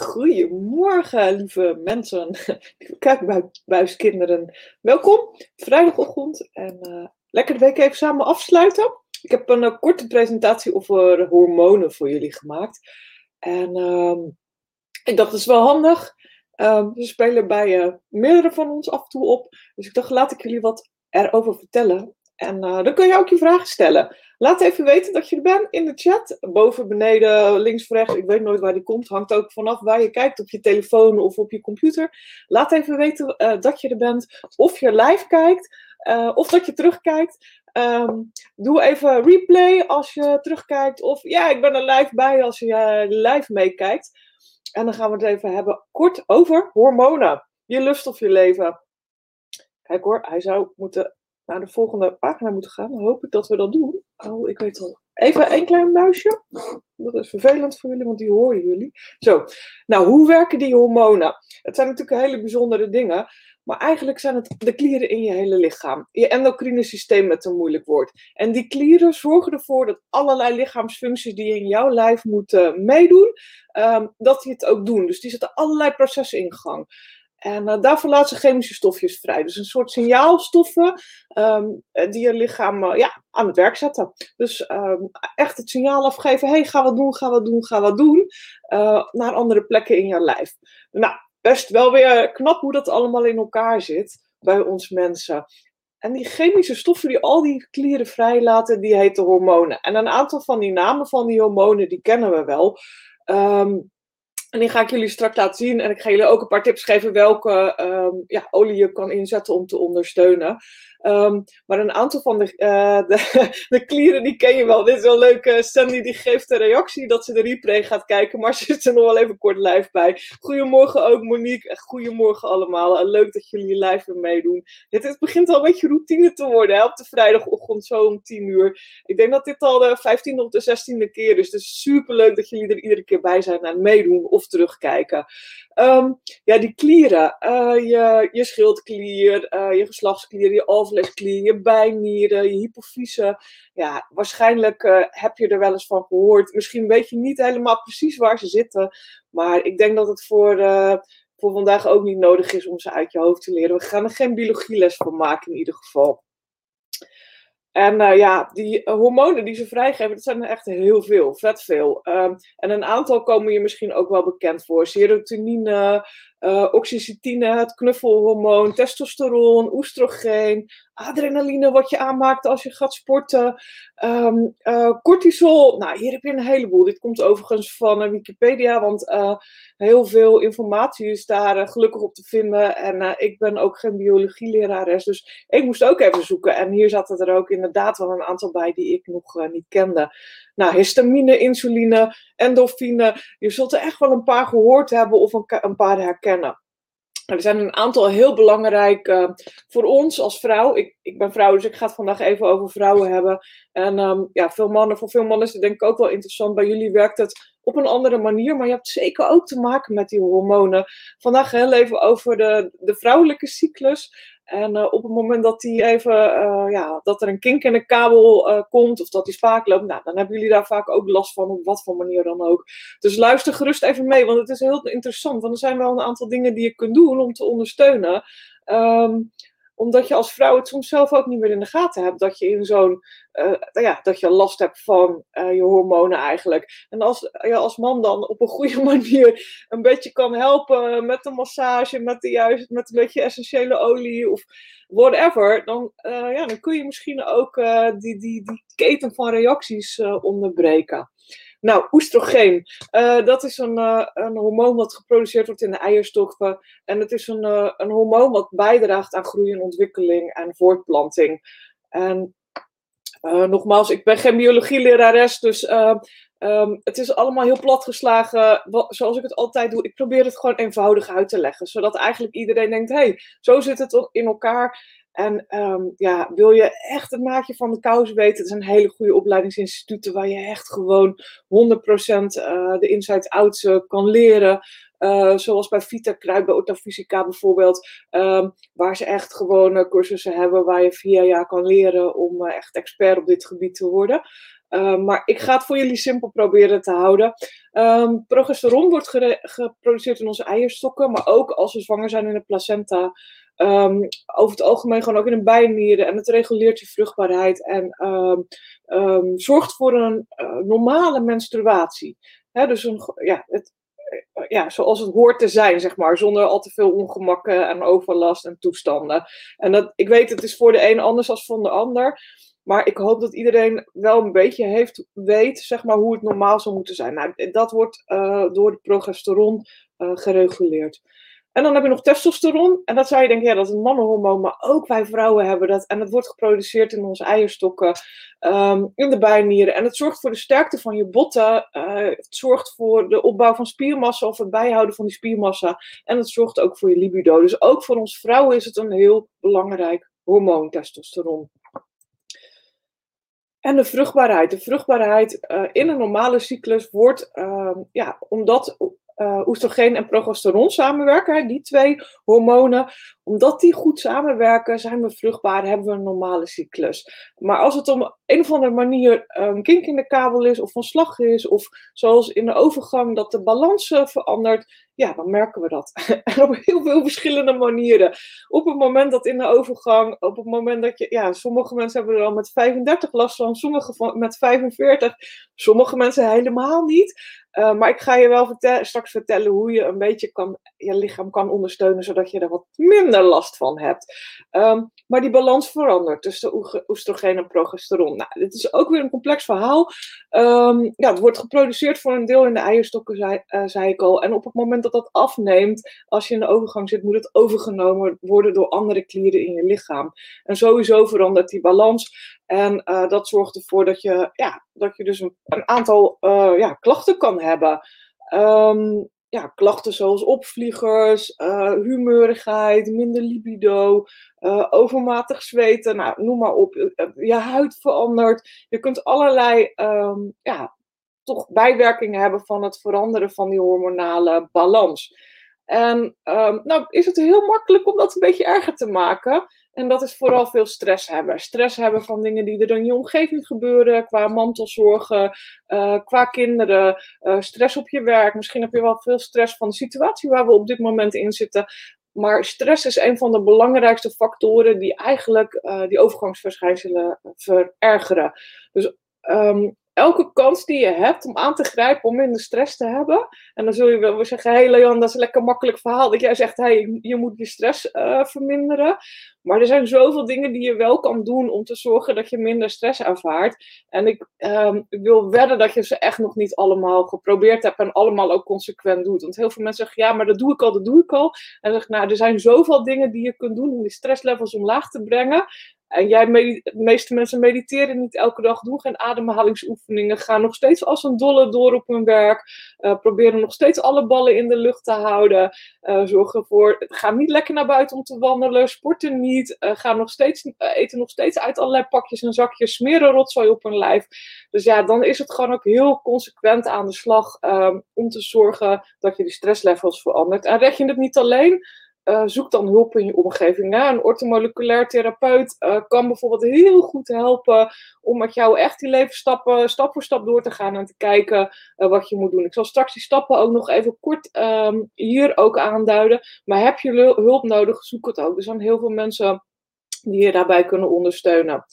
Goedemorgen, lieve mensen, lieve kijkbuiskinderen. Welkom, vrijdagochtend en uh, lekker de week even samen afsluiten. Ik heb een uh, korte presentatie over hormonen voor jullie gemaakt. En uh, ik dacht, dat is wel handig. Ehm, we spelen bij uh, meerdere van ons af en toe op. Dus ik dacht, laat ik jullie wat erover vertellen. En dan kun je ook je vragen stellen. Laat even weten dat je er bent in de chat. Boven, beneden, links, rechts. Ik weet nooit waar die komt. Hangt ook vanaf waar je kijkt. Op je telefoon of op je computer. Laat even weten uh, dat je er bent. Of je live kijkt. Uh, of dat je terugkijkt. Um, doe even replay als je terugkijkt. Of ja, ik ben er live bij als je uh, live meekijkt. En dan gaan we het even hebben kort over hormonen. Je lust of je leven. Kijk hoor, hij zou moeten naar de volgende pagina moeten gaan. Hoop ik dat we dat doen. Oh, ik weet al. Even een klein muisje. Dat is vervelend voor jullie, want die horen jullie. Zo, nou, hoe werken die hormonen? Het zijn natuurlijk hele bijzondere dingen. Maar eigenlijk zijn het de klieren in je hele lichaam. Je endocrine systeem met een moeilijk woord. En die klieren zorgen ervoor dat allerlei lichaamsfuncties die in jouw lijf moeten meedoen, um, dat die het ook doen. Dus die zetten allerlei processen in gang. En uh, daarvoor laten ze chemische stofjes vrij. Dus een soort signaalstoffen um, die je lichaam uh, ja, aan het werk zetten. Dus um, echt het signaal afgeven: hey, ga wat doen, ga wat doen, ga wat doen. Uh, naar andere plekken in je lijf. Nou, best wel weer knap hoe dat allemaal in elkaar zit bij ons mensen. En die chemische stoffen die al die klieren vrijlaten, die heten hormonen. En een aantal van die namen van die hormonen, die kennen we wel. Um, en die ga ik jullie straks laten zien. En ik ga jullie ook een paar tips geven welke um, ja, olie je kan inzetten om te ondersteunen. Um, maar een aantal van de, uh, de, klieren, die ken je wel. Dit is wel leuk. Uh, Sandy die geeft de reactie dat ze de replay gaat kijken. Maar ze zit er nog wel even kort live bij. Goedemorgen ook Monique. Goedemorgen allemaal. leuk dat jullie live weer meedoen. Het, het, begint al een beetje routine te worden hè, op de vrijdagochtend zo om 10 uur. Ik denk dat dit al de 15e of de 16e keer is. Dus super leuk dat jullie er iedere keer bij zijn en meedoen terugkijken. Um, ja, die klieren. Uh, je, je schildklier, uh, je geslachtsklier, je alvleesklier, je bijnieren, je hypofyse. Ja, waarschijnlijk uh, heb je er wel eens van gehoord. Misschien weet je niet helemaal precies waar ze zitten. Maar ik denk dat het voor, voor vandaag ook niet nodig is om ze uit je hoofd te leren. We gaan er geen biologieles van maken in ieder geval. En uh, ja, die uh, hormonen die ze vrijgeven, dat zijn er echt heel veel, vet veel. Um, en een aantal komen je misschien ook wel bekend voor. Serotonine, uh, oxytocine, het knuffelhormoon, testosteron, oestrogeen, adrenaline wat je aanmaakt als je gaat sporten, um, uh, cortisol. Nou, hier heb je een heleboel. Dit komt overigens van uh, Wikipedia, want heel veel informatie is daar gelukkig op te vinden. En ik ben ook geen biologielerares, dus ik moest ook even zoeken. En hier zaten er ook inderdaad wel een aantal bij die ik nog niet kende. Nou, histamine, insuline, endorfine. Je zult er echt wel een paar gehoord hebben of een, een paar herkennen. Er zijn een aantal heel belangrijk uh, voor ons als vrouw. Ik, ik ben vrouw, dus ik ga het vandaag even over vrouwen hebben. En um, ja, veel mannen, voor veel mannen is het denk ik ook wel interessant. Bij jullie werkt het op een andere manier, maar je hebt zeker ook te maken met die hormonen. Vandaag heel even over de, de vrouwelijke cyclus. En uh, op het moment dat, die even, uh, ja, dat er een kink in de kabel uh, komt of dat die spaak loopt, nou, dan hebben jullie daar vaak ook last van, op wat voor manier dan ook. Dus luister gerust even mee, want het is heel interessant. Want er zijn wel een aantal dingen die je kunt doen om te ondersteunen. Um, omdat je als vrouw het soms zelf ook niet meer in de gaten hebt. Dat je in zo'n, uh, ja, dat je last hebt van uh, je hormonen eigenlijk. En als je als man dan op een goede manier een beetje kan helpen met de massage, met, de juist, met een beetje essentiële olie of whatever. Dan, uh, ja, dan kun je misschien ook die, die, die keten van reacties onderbreken. Nou, oestrogeen, uh, dat is een, uh, een hormoon wat geproduceerd wordt in de eierstokken. En het is een, uh, een hormoon wat bijdraagt aan groei en ontwikkeling en voortplanting. En nogmaals, ik ben geen biologielerares, dus um, het is allemaal heel platgeslagen, zoals ik het altijd doe. Ik probeer het gewoon eenvoudig uit te leggen, zodat eigenlijk iedereen denkt, hé, hey, zo zit het in elkaar. En um, ja, wil je echt het maatje van de kous weten? Er zijn hele goede opleidingsinstituten waar je echt gewoon 100% uh, de inside out uh, kan leren. Uh, zoals bij Vita Kruid, bij Otafysica bijvoorbeeld. Um, waar ze echt gewoon cursussen hebben waar je vier jaar kan leren om echt expert op dit gebied te worden. maar ik ga het voor jullie simpel proberen te houden. Um, progesteron wordt geproduceerd in onze eierstokken, maar ook als we zwanger zijn in de placenta. Um, over het algemeen gewoon ook in een bijnieren. En het reguleert je vruchtbaarheid en um, zorgt voor een uh, normale menstruatie. dus een, ja, het, ja, zoals het hoort te zijn, zeg maar. Zonder al te veel ongemakken en overlast en toestanden. En dat, ik weet, het is voor de een anders dan voor de ander. Maar ik hoop dat iedereen wel een beetje heeft, weet zeg maar, hoe het normaal zou moeten zijn. Nou, dat wordt uh, door de progesteron gereguleerd. En dan heb je nog testosteron. En dat zou je denken, ja, dat is een mannenhormoon. Maar ook wij vrouwen hebben dat. En dat wordt geproduceerd in onze eierstokken, um, in de bijnieren. En het zorgt voor de sterkte van je botten. Uh, het zorgt voor de opbouw van spiermassa of het bijhouden van die spiermassa. En het zorgt ook voor je libido. Dus ook voor ons vrouwen is het een heel belangrijk hormoon, testosteron. En de vruchtbaarheid. De vruchtbaarheid uh, in een normale cyclus wordt, uh, ja, omdat oestrogeen en progesteron samenwerken, die twee hormonen, omdat die goed samenwerken, zijn we vruchtbaar, hebben we een normale cyclus. Maar als het om een of andere manier een kink in de kabel is, of van slag is, of zoals in de overgang dat de balans uh, verandert, ja, dan merken we dat. en op heel veel verschillende manieren. Op het moment dat in de overgang, op het moment dat je, ja, sommige mensen hebben er al met 35 last van, sommige met 45, sommige mensen helemaal niet. Uh, maar ik ga je wel straks vertellen hoe je een beetje kan, je lichaam kan ondersteunen, zodat je er wat minder last van hebt. Um, maar die balans verandert tussen oestrogeen en progesteron. Nou, dit is ook weer een complex verhaal. Um, ja, het wordt geproduceerd voor een deel in de eierstokken, zei, uh, zei ik al. En op het moment dat dat afneemt, als je in de overgang zit, moet het overgenomen worden door andere klieren in je lichaam. En sowieso verandert die balans. En uh, dat zorgt ervoor dat je, ja, dat je dus een, aantal uh, ja, klachten kan hebben. Um, ja, klachten zoals opvliegers, uh, humeurigheid, minder libido, overmatig zweten, nou, noem maar op. Je huid verandert. Je kunt allerlei um, ja, toch bijwerkingen hebben van het veranderen van die hormonale balans. En um, nou is het heel makkelijk om dat een beetje erger te maken. En dat is vooral veel stress hebben. Stress hebben van dingen die er in je omgeving gebeuren, qua mantelzorgen, uh, qua kinderen, uh, stress op je werk. Misschien heb je wel veel stress van de situatie waar we op dit moment in zitten. Maar stress is een van de belangrijkste factoren die eigenlijk uh, die overgangsverschijnselen verergeren. Dus um, elke kans die je hebt om aan te grijpen om minder stress te hebben. En dan zul je wel zeggen, hé hey Leon, dat is een lekker makkelijk verhaal. Dat jij zegt, hey, je moet je stress uh, verminderen. Maar er zijn zoveel dingen die je wel kan doen om te zorgen dat je minder stress ervaart. En ik, um, ik wil wedden dat je ze echt nog niet allemaal geprobeerd hebt en allemaal ook consequent doet. Want heel veel mensen zeggen, ja, maar dat doe ik al, dat doe ik al. En dan zeg ik, nou, er zijn zoveel dingen die je kunt doen om die stresslevels omlaag te brengen. En jij, de meeste mensen mediteren niet elke dag, doen geen ademhalingsoefeningen, gaan nog steeds als een dolle door op hun werk, uh, proberen nog steeds alle ballen in de lucht te houden, uh, zorgen voor, ga niet lekker naar buiten om te wandelen, sporten niet, uh, gaan nog steeds, eten nog steeds uit allerlei pakjes en zakjes, smeren rotzooi op hun lijf. Dus ja, dan is het gewoon ook heel consequent aan de slag um, om te zorgen dat je die stresslevels verandert. En red je het niet alleen, uh, zoek dan hulp in je omgeving. Ja, een ortomoleculair therapeut uh, kan bijvoorbeeld heel goed helpen om met jou echt die levensstappen stap voor stap door te gaan en te kijken uh, wat je moet doen. Ik zal straks die stappen ook nog even kort um, hier ook aanduiden. Maar heb je hulp nodig, zoek het ook. Er zijn heel veel mensen die je daarbij kunnen ondersteunen.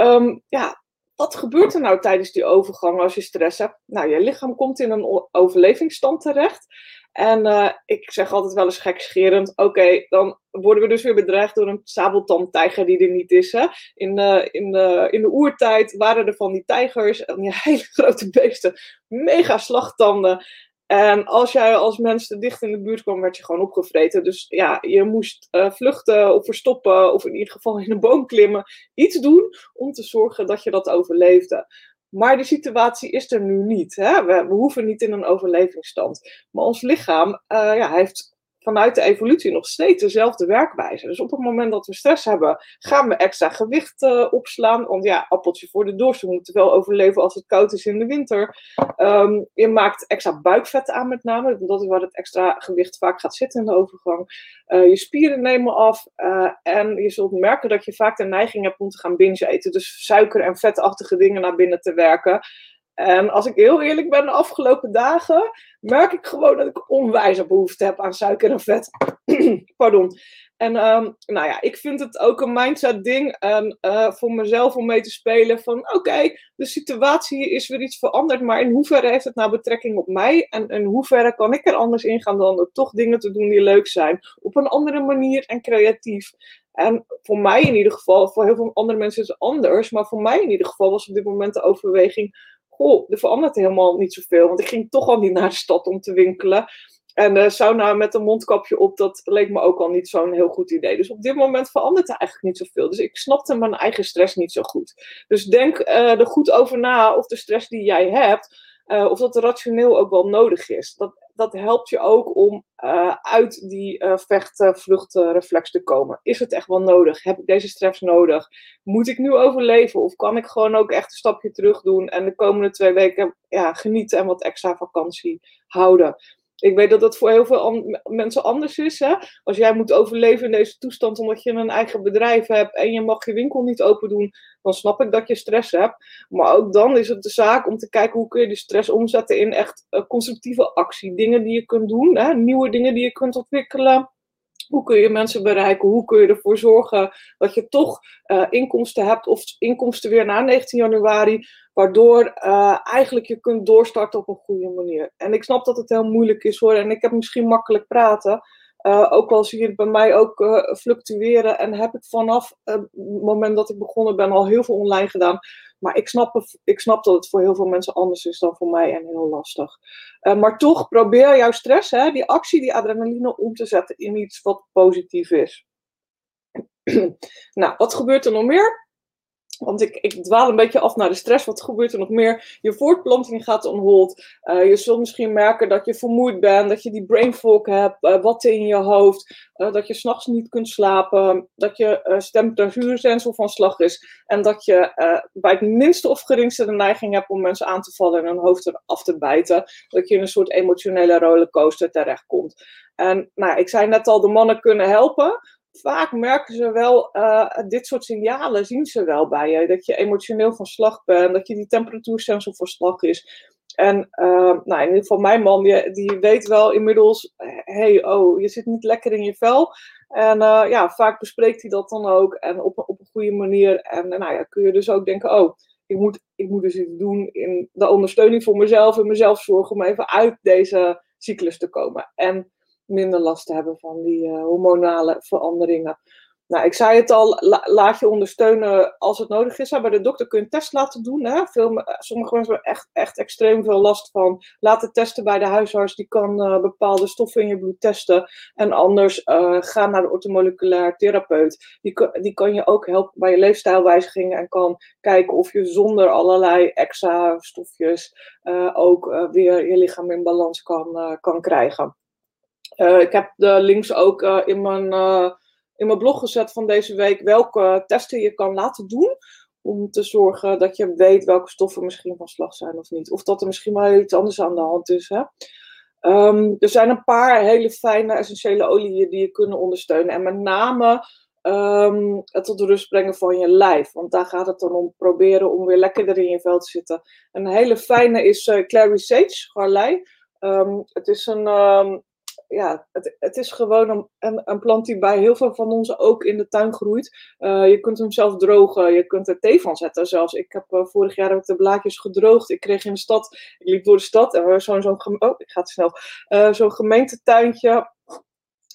Um, ja, wat gebeurt er nou tijdens die overgang als je stress hebt? Nou, je lichaam komt in een overlevingsstand terecht. En uh, ik zeg altijd wel eens gekscherend, oké, dan worden we dus weer bedreigd door een sabeltandtijger die er niet is. Hè? In, uh, in, de, in de oertijd waren er van die tijgers, en die hele grote beesten, mega slagtanden. En als jij als mens dicht in de buurt kwam, werd je gewoon opgevreten. Dus ja, je moest vluchten of verstoppen, of in ieder geval in een boom klimmen. Iets doen om te zorgen dat je dat overleefde. Maar die situatie is er nu niet. Hè? We, we, hoeven niet in een overlevingsstand. Maar ons lichaam uh, ja, heeft vanuit de evolutie nog steeds dezelfde werkwijze. Dus op het moment dat we stress hebben, gaan we extra gewicht uh, opslaan. Want ja, appeltje voor de dorst, we moeten wel overleven als het koud is in de winter. Um, je maakt extra buikvet aan met name, dat is waar het extra gewicht vaak gaat zitten in de overgang. Uh, je spieren nemen af uh, en je zult merken dat je vaak de neiging hebt om te gaan binge eten. Dus suiker en vetachtige dingen naar binnen te werken. En als ik heel eerlijk ben, de afgelopen dagen merk ik gewoon dat ik onwijze behoefte heb aan suiker en vet. Pardon. En um, nou ja, ik vind het ook een mindset ding en, uh, voor mezelf om mee te spelen van oké, de situatie is weer iets veranderd, maar in hoeverre heeft het nou betrekking op mij en in hoeverre kan ik er anders in gaan dan toch dingen te doen die leuk zijn, op een andere manier en creatief. En voor mij in ieder geval, voor heel veel andere mensen is het anders, maar voor mij in ieder geval was op dit moment de overweging goh, er verandert helemaal niet zoveel. Want ik ging toch al niet naar de stad om te winkelen. En uh, sauna met een mondkapje op, dat leek me ook al niet zo'n heel goed idee. Dus op dit moment verandert er eigenlijk niet zoveel. Dus ik snapte mijn eigen stress niet zo goed. Dus denk uh, er goed over na of de stress die jij hebt, uh, of dat rationeel ook wel nodig is. Dat, dat helpt je ook om uh, uit die uh, vecht-vluchtreflex te komen. Is het echt wel nodig? Heb ik deze stress nodig? Moet ik nu overleven? Of kan ik gewoon ook echt een stapje terug doen en de komende twee weken ja, genieten en wat extra vakantie houden? Ik weet dat dat voor heel veel mensen anders is. Hè? Als jij moet overleven in deze toestand omdat je een eigen bedrijf hebt en je mag je winkel niet open doen, dan snap ik dat je stress hebt. Maar ook dan is het de zaak om te kijken hoe kun je die stress omzetten in echt uh, constructieve actie. Dingen die je kunt doen, hè? nieuwe dingen die je kunt ontwikkelen. Hoe kun je mensen bereiken? Hoe kun je ervoor zorgen dat je toch uh, inkomsten hebt of inkomsten weer na 19 januari, waardoor uh, eigenlijk je kunt doorstarten op een goede manier. En ik snap dat het heel moeilijk is hoor, en ik heb misschien makkelijk praten. Uh, ook al zie je het bij mij ook uh, fluctueren en heb ik vanaf het moment dat ik begonnen ben al heel veel online gedaan. Maar ik snap, ik snap dat het voor heel veel mensen anders is dan voor mij en heel lastig. Maar toch probeer jouw stress, hè, die actie, die adrenaline om te zetten in iets wat positief is. nou, wat gebeurt er nog meer? Want ik, ik dwaal een beetje af naar de stress. Wat gebeurt er nog meer? Je voortplanting gaat on hold. Uh, je zult misschien merken dat je vermoeid bent, dat je die brain fog hebt, uh, wat in je hoofd, uh, dat je s'nachts niet kunt slapen, dat je stemperatuursensor van slag is en dat je bij het minste of geringste de neiging hebt om mensen aan te vallen en hun hoofd eraf te bijten. Dat je in een soort emotionele rollercoaster terechtkomt. En nou, ik zei net al, de mannen kunnen helpen vaak merken ze wel, uh, dit soort signalen zien ze wel bij je. Dat je emotioneel van slag bent, dat je die temperatuursensor van slag is. En uh, nou, in ieder geval mijn man, die, weet wel inmiddels, hey, oh, je zit niet lekker in je vel. En uh, ja, vaak bespreekt hij dat dan ook en op, op een goede manier. En nou ja, kun je dus ook denken, oh, ik moet, ik moet dus iets doen in de ondersteuning voor mezelf en mezelf zorgen om even uit deze cyclus te komen. En minder last hebben van die uh, hormonale veranderingen. Nou, ik zei het al, laat je ondersteunen als het nodig is. Bij de dokter kun je een test laten doen. Hè? Veel, eh, sommige mensen hebben echt, echt extreem veel last van. Laat het testen bij de huisarts. Die kan uh, bepaalde stoffen in je bloed testen. En anders uh, ga naar de ortomoleculair therapeut. Die, die kan je ook helpen bij je leefstijlwijzigingen. En kan kijken of je zonder allerlei extra stofjes ook weer je lichaam in balans kan, kan krijgen. Uh, ik heb de links ook uh, in, mijn, uh, in mijn blog gezet van deze week welke testen je kan laten doen. Om te zorgen dat je weet welke stoffen misschien van slag zijn of niet. Of dat er misschien wel iets anders aan de hand is. Hè? Um, er zijn een paar hele fijne essentiële oliën die je kunnen ondersteunen. En met name um, het tot rust brengen van je lijf. Want daar gaat het dan om proberen om weer lekkerder in je vel te zitten. Een hele fijne is Clary Sage, garlei. Um, het is een ja, het, het is gewoon een, een, plant die bij heel veel van ons ook in de tuin groeit. Uh, je kunt hem zelf drogen, je kunt er thee van zetten zelfs. Ik heb uh, vorig jaar ook de blaadjes gedroogd. Ik kreeg in de stad, ik liep door de stad en we zo'n, zo'n, oh, ik ga snel, uh, zo'n gemeentetuintje.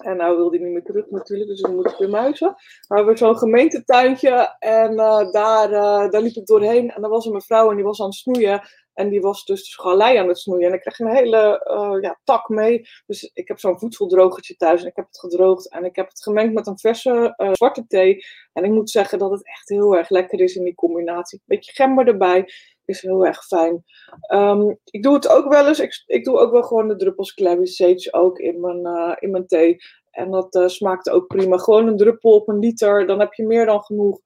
En nou wil hij niet meer terug natuurlijk, dus dan moet ik weer muizen. Maar we hebben zo'n gemeentetuintje en daar, daar liep ik doorheen. En daar was een mevrouw en die was aan het snoeien. En die was dus de schalei aan het snoeien. En ik kreeg een hele uh, ja, tak mee. Dus ik heb zo'n voedseldrogertje thuis. En ik heb het gedroogd. En ik heb het gemengd met een verse uh, zwarte thee. En ik moet zeggen dat het echt heel erg lekker is in die combinatie. Een beetje gember erbij. is heel erg fijn. Ehm, ik doe het ook wel eens. Ik, ik doe ook wel gewoon de druppels clary sage ook in mijn, uh, in mijn thee. En dat smaakt ook prima. Gewoon een druppel op een liter, dan heb je meer dan genoeg.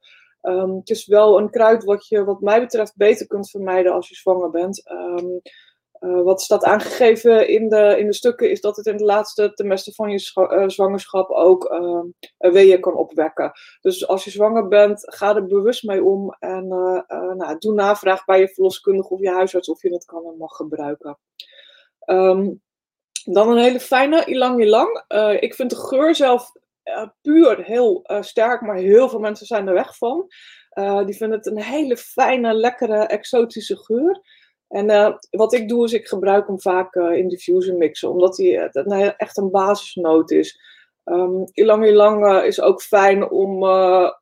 Um, het is wel een kruid wat je, wat mij betreft, beter kunt vermijden als je zwanger bent. Um, uh, wat staat aangegeven in de, in de stukken is dat het in het laatste trimester van je uh, zwangerschap ook uh, weeën kan opwekken. Dus als je zwanger bent, ga er bewust mee om en nou, doe navraag bij je verloskundige of je huisarts of je het kan en mag gebruiken. Dan een hele fijne, ilang ilang. ik vind de geur zelf puur heel sterk, maar heel veel mensen zijn er weg van. die vinden het een hele fijne, lekkere, exotische geur. En wat ik doe is, ik gebruik hem vaak in diffuser mixen, omdat hij uh, echt een basisnoot is. Um, ilang ilang is ook fijn om,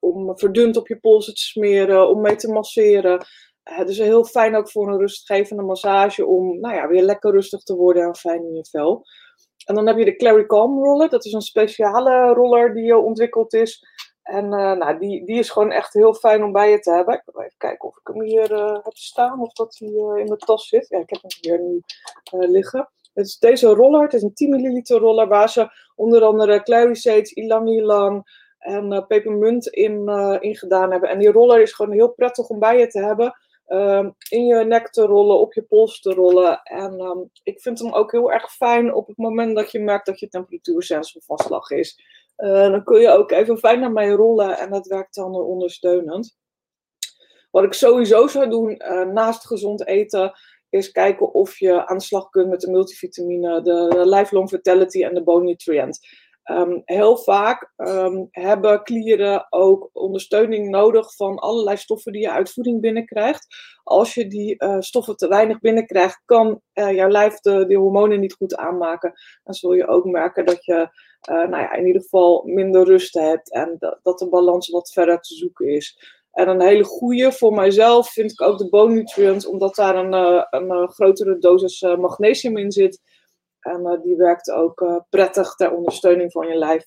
om verdund op je polsen te smeren, om mee te masseren. het is heel fijn ook voor een rustgevende massage om nou ja, weer lekker rustig te worden en fijn in je vel. En dan heb je de Clary Calm roller. Dat is een speciale roller die ontwikkeld is. En uh, nou, die, die is gewoon echt heel fijn om bij je te hebben. Ik ga even kijken of ik hem hier uh, heb staan of dat hij in mijn tas zit. Ja, ik heb hem hier nu liggen. Het is deze roller, het is een 10 milliliter roller waar ze onder andere clary sage, ilang ilang en pepermunt in, in gedaan hebben. En die roller is gewoon heel prettig om bij je te hebben. Ehm, in je nek te rollen, op je pols te rollen. En um, ik vind hem ook heel erg fijn op het moment dat je merkt dat je temperatuursensor van slag is. Uh, dan kun je ook even fijn naar mij rollen en dat werkt dan ondersteunend. Wat ik sowieso zou doen uh, naast gezond eten, is kijken of je aan de slag kunt met de multivitamine, de, de lifelong vitality en de bone nutrient. Um, heel vaak um, hebben klieren ook ondersteuning nodig van allerlei stoffen die je uit voeding binnenkrijgt. Als je die uh, stoffen te weinig binnenkrijgt, kan uh, jouw lijf de, de, hormonen niet goed aanmaken. Dan zul je ook merken dat je uh, nou ja, in ieder geval minder rust hebt en dat, de balans wat verder te zoeken is. En een hele goede voor mijzelf vind ik ook de bone nutrient, omdat daar een, een grotere dosis magnesium in zit. En uh, die werkt ook uh, prettig ter ondersteuning van je lijf.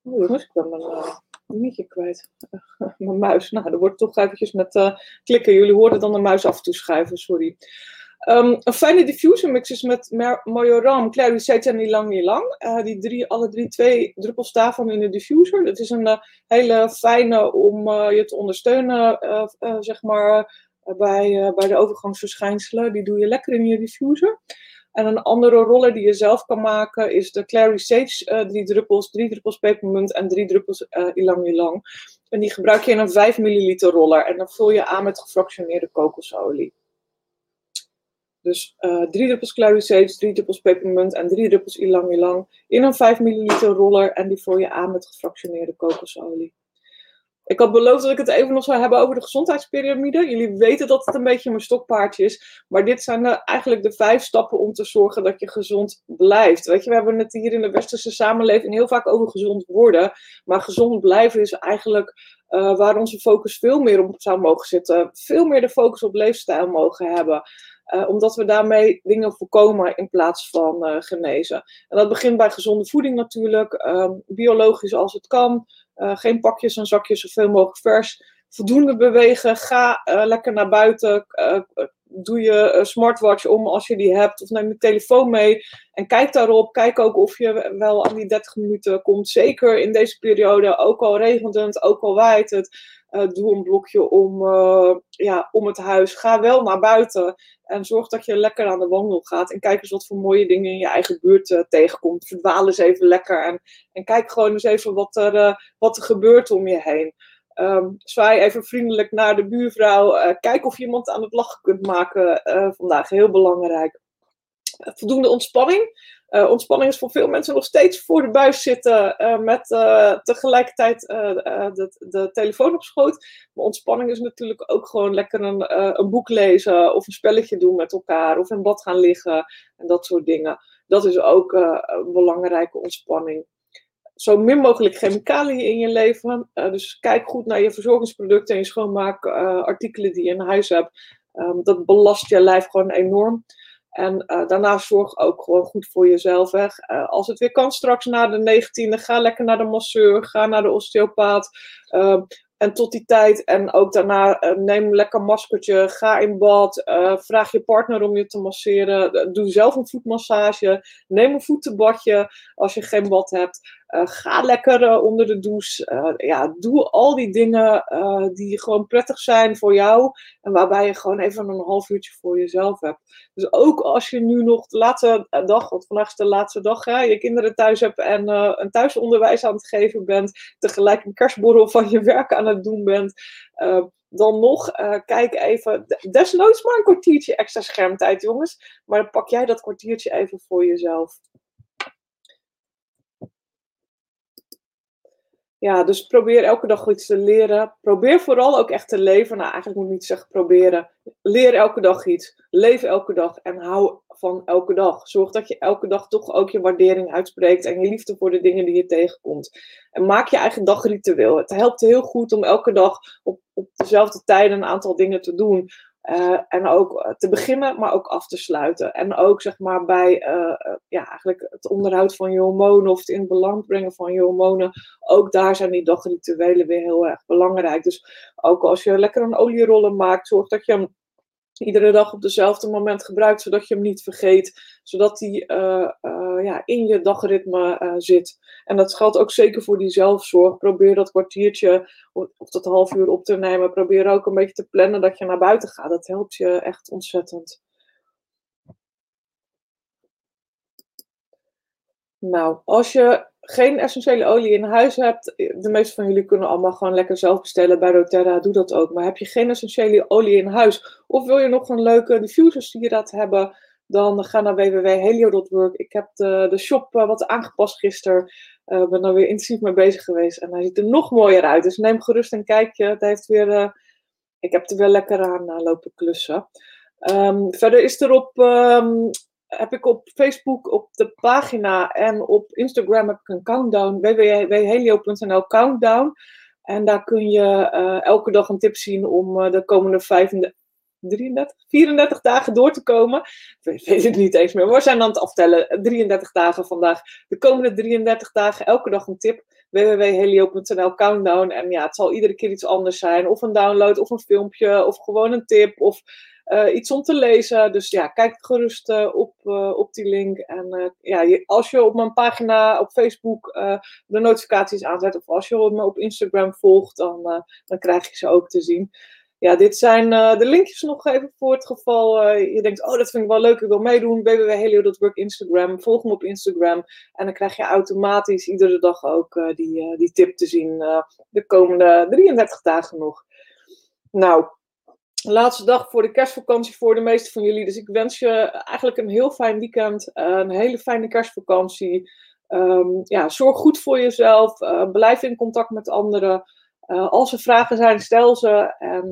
Jongens, ik ben mijn uh, dingetje kwijt. mijn muis. Nou, er wordt toch eventjes met klikken. Jullie hoorden dan de muis af en toe schuiven, sorry. Um, een fijne diffuser mix is met Majoram, Clary Sage en Ilang Ilang. Uh, die drie, alle drie twee druppels daarvan in de diffuser. Dat is een uh, hele fijne om uh, je te ondersteunen, zeg maar, bij, bij de overgangsverschijnselen. Die doe je lekker in je diffuser. En een andere roller die je zelf kan maken is de Clary Sage uh, drie druppels, drie druppels pepermunt en drie druppels ilang ilang. En die gebruik je in een 5 milliliter roller en dan vul je aan met gefractioneerde kokosolie. Dus uh, drie druppels Clary Sage, drie druppels pepermunt en drie druppels ilang ilang in een 5 milliliter roller en die vul je aan met gefractioneerde kokosolie. Ik had beloofd dat ik het even nog zou hebben over de gezondheidspyramide. Jullie weten dat het een beetje mijn stokpaardje is. Maar dit zijn de, eigenlijk de vijf stappen om te zorgen dat je gezond blijft. Weet je, we hebben het hier in de westerse samenleving heel vaak over gezond worden. Maar gezond blijven is eigenlijk uh, waar onze focus veel meer op zou mogen zitten. Veel meer de focus op leefstijl mogen hebben. Uh, omdat we daarmee dingen voorkomen in plaats van genezen. En dat begint bij gezonde voeding natuurlijk. Um, biologisch als het kan. Uh, geen pakjes en zakjes, zoveel mogelijk vers. Voldoende bewegen. Ga uh, lekker naar buiten. Uh, doe je smartwatch om als je die hebt. Of neem je telefoon mee. En kijk daarop. Kijk ook of je wel aan die 30 minuten komt. Zeker in deze periode. Ook al regent het, ook al waait het. doe een blokje om, ja, om het huis. Ga wel naar buiten. En zorg dat je lekker aan de wandel gaat. En kijk eens wat voor mooie dingen in je eigen buurt uh, tegenkomt. Verdwaal eens even lekker. En, kijk gewoon eens even wat er, uh, wat er gebeurt om je heen. Um, zwaai even vriendelijk naar de buurvrouw. Uh, kijk of je iemand aan het lachen kunt maken vandaag. Heel belangrijk. Voldoende ontspanning. Uh, ontspanning is voor veel mensen nog steeds voor de buis zitten uh, met uh, tegelijkertijd de, de, telefoon op schoot. Maar ontspanning is natuurlijk ook gewoon lekker een, een, boek lezen of een spelletje doen met elkaar of in bad gaan liggen en dat soort dingen. Dat is ook een belangrijke ontspanning. Zo min mogelijk chemicaliën in je leven. dus kijk goed naar je verzorgingsproducten en je schoonmaakartikelen die je in huis hebt. Um, dat belast je lijf gewoon enorm. En uh, daarnaast zorg ook gewoon goed voor jezelf. Hè. Uh, als het weer kan straks na de 19e, ga lekker naar de masseur, ga naar de osteopaat. Uh, en tot die tijd, en ook daarna, uh, neem lekker maskertje, ga in bad, vraag je partner om je te masseren, doe zelf een voetmassage, neem een voetenbadje als je geen bad hebt. Uh, ga lekker onder de douche. ja, doe al die dingen die gewoon prettig zijn voor jou. En waarbij je gewoon even een half uurtje voor jezelf hebt. Dus ook als je nu nog de laatste dag, want vandaag is de laatste dag, je kinderen thuis hebt en een thuisonderwijs aan het geven bent, tegelijk een kerstborrel van je werk aan het doen bent, dan nog, kijk even, desnoods maar een kwartiertje extra schermtijd, jongens. Maar pak jij dat kwartiertje even voor jezelf. Ja, dus probeer elke dag iets te leren. Probeer vooral ook echt te leven. Nou, eigenlijk moet ik niet zeggen proberen. Leer elke dag iets. Leef elke dag en hou van elke dag. Zorg dat je elke dag toch ook je waardering uitspreekt en je liefde voor de dingen die je tegenkomt. En maak je eigen dagritueel. Het helpt heel goed om elke dag op, op dezelfde tijd een aantal dingen te doen. Uh, en ook eh, te beginnen, maar ook af te sluiten. En ook zeg maar bij uh, ja, eigenlijk het onderhoud van je hormonen of het in belang brengen van je hormonen. Ook daar zijn die dagrituelen weer heel erg belangrijk. Dus ook als je lekker een olierollen maakt, zorg dat je hem iedere dag op dezelfde moment gebruikt, zodat je hem niet vergeet, zodat hij uh, uh, ja, in je dagritme uh, zit. En dat geldt ook zeker voor die zelfzorg. Probeer dat kwartiertje of dat half uur op te nemen. Probeer ook een beetje te plannen dat je naar buiten gaat. Dat helpt je echt ontzettend. Nou, als je geen essentiële olie in huis hebt, de meeste van jullie kunnen allemaal gewoon lekker zelf bestellen bij doTERRA, doe dat ook. Maar heb je geen essentiële olie in huis, of wil je nog een leuke diffuser dat hebben, dan ga naar www.helio.work. Ik heb de, de shop uh, wat aangepast gisteren. Uh, ben er weer intensief mee bezig geweest en hij ziet er nog mooier uit. Dus neem gerust een kijkje. Het heeft weer, uh, ik heb er wel lekker aan lopen klussen. Um, verder is er op um, heb ik op Facebook op de pagina en op Instagram heb ik een countdown, www.helio.nl countdown. En daar kun je uh, elke dag een tip zien om uh, de komende 35, 33, 34 dagen door te komen. Ik weet het niet eens meer, we zijn aan het aftellen. 33 dagen vandaag. De komende 33 dagen elke dag een tip. www.helio.nl countdown. En ja, het zal iedere keer iets anders zijn. Of een download, of een filmpje, of gewoon een tip, of uh, iets om te lezen. Dus ja, kijk gerust uh, op, uh, op die link. En ja, als je op mijn pagina op Facebook de notificaties aanzet, of als je me op Instagram volgt, dan, dan krijg je ze ook te zien. Ja, dit zijn de linkjes nog even voor het geval je denkt, oh dat vind ik wel leuk, ik wil meedoen. www.helio.work Instagram, volg me op Instagram. En dan krijg je automatisch iedere dag ook die, die tip te zien de komende 33 dagen nog. Nou, laatste dag voor de kerstvakantie voor de meeste van jullie. Dus ik wens je eigenlijk een heel fijn weekend, eh, een hele fijne kerstvakantie. Um, ja, zorg goed voor jezelf, uh, blijf in contact met anderen. Uh, als er vragen zijn, stel ze. En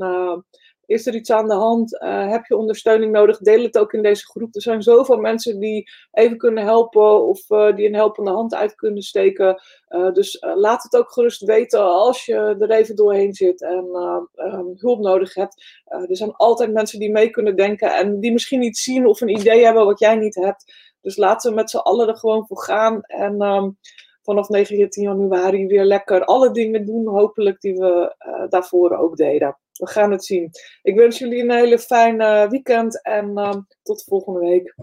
is er iets aan de hand? Uh, heb je ondersteuning nodig? Deel het ook in deze groep. Er zijn zoveel mensen die even kunnen helpen of uh, die een helpende hand uit kunnen steken. Uh, dus laat het ook gerust weten als je er even doorheen zit en hulp nodig hebt. er zijn altijd mensen die mee kunnen denken en die misschien niet zien of een idee hebben wat jij niet hebt. Dus laten we met z'n allen er gewoon voor gaan. En um, vanaf 19 januari weer lekker alle dingen doen, hopelijk die we daarvoor ook deden we gaan het zien. Ik wens jullie een hele fijne weekend en uh, tot volgende week.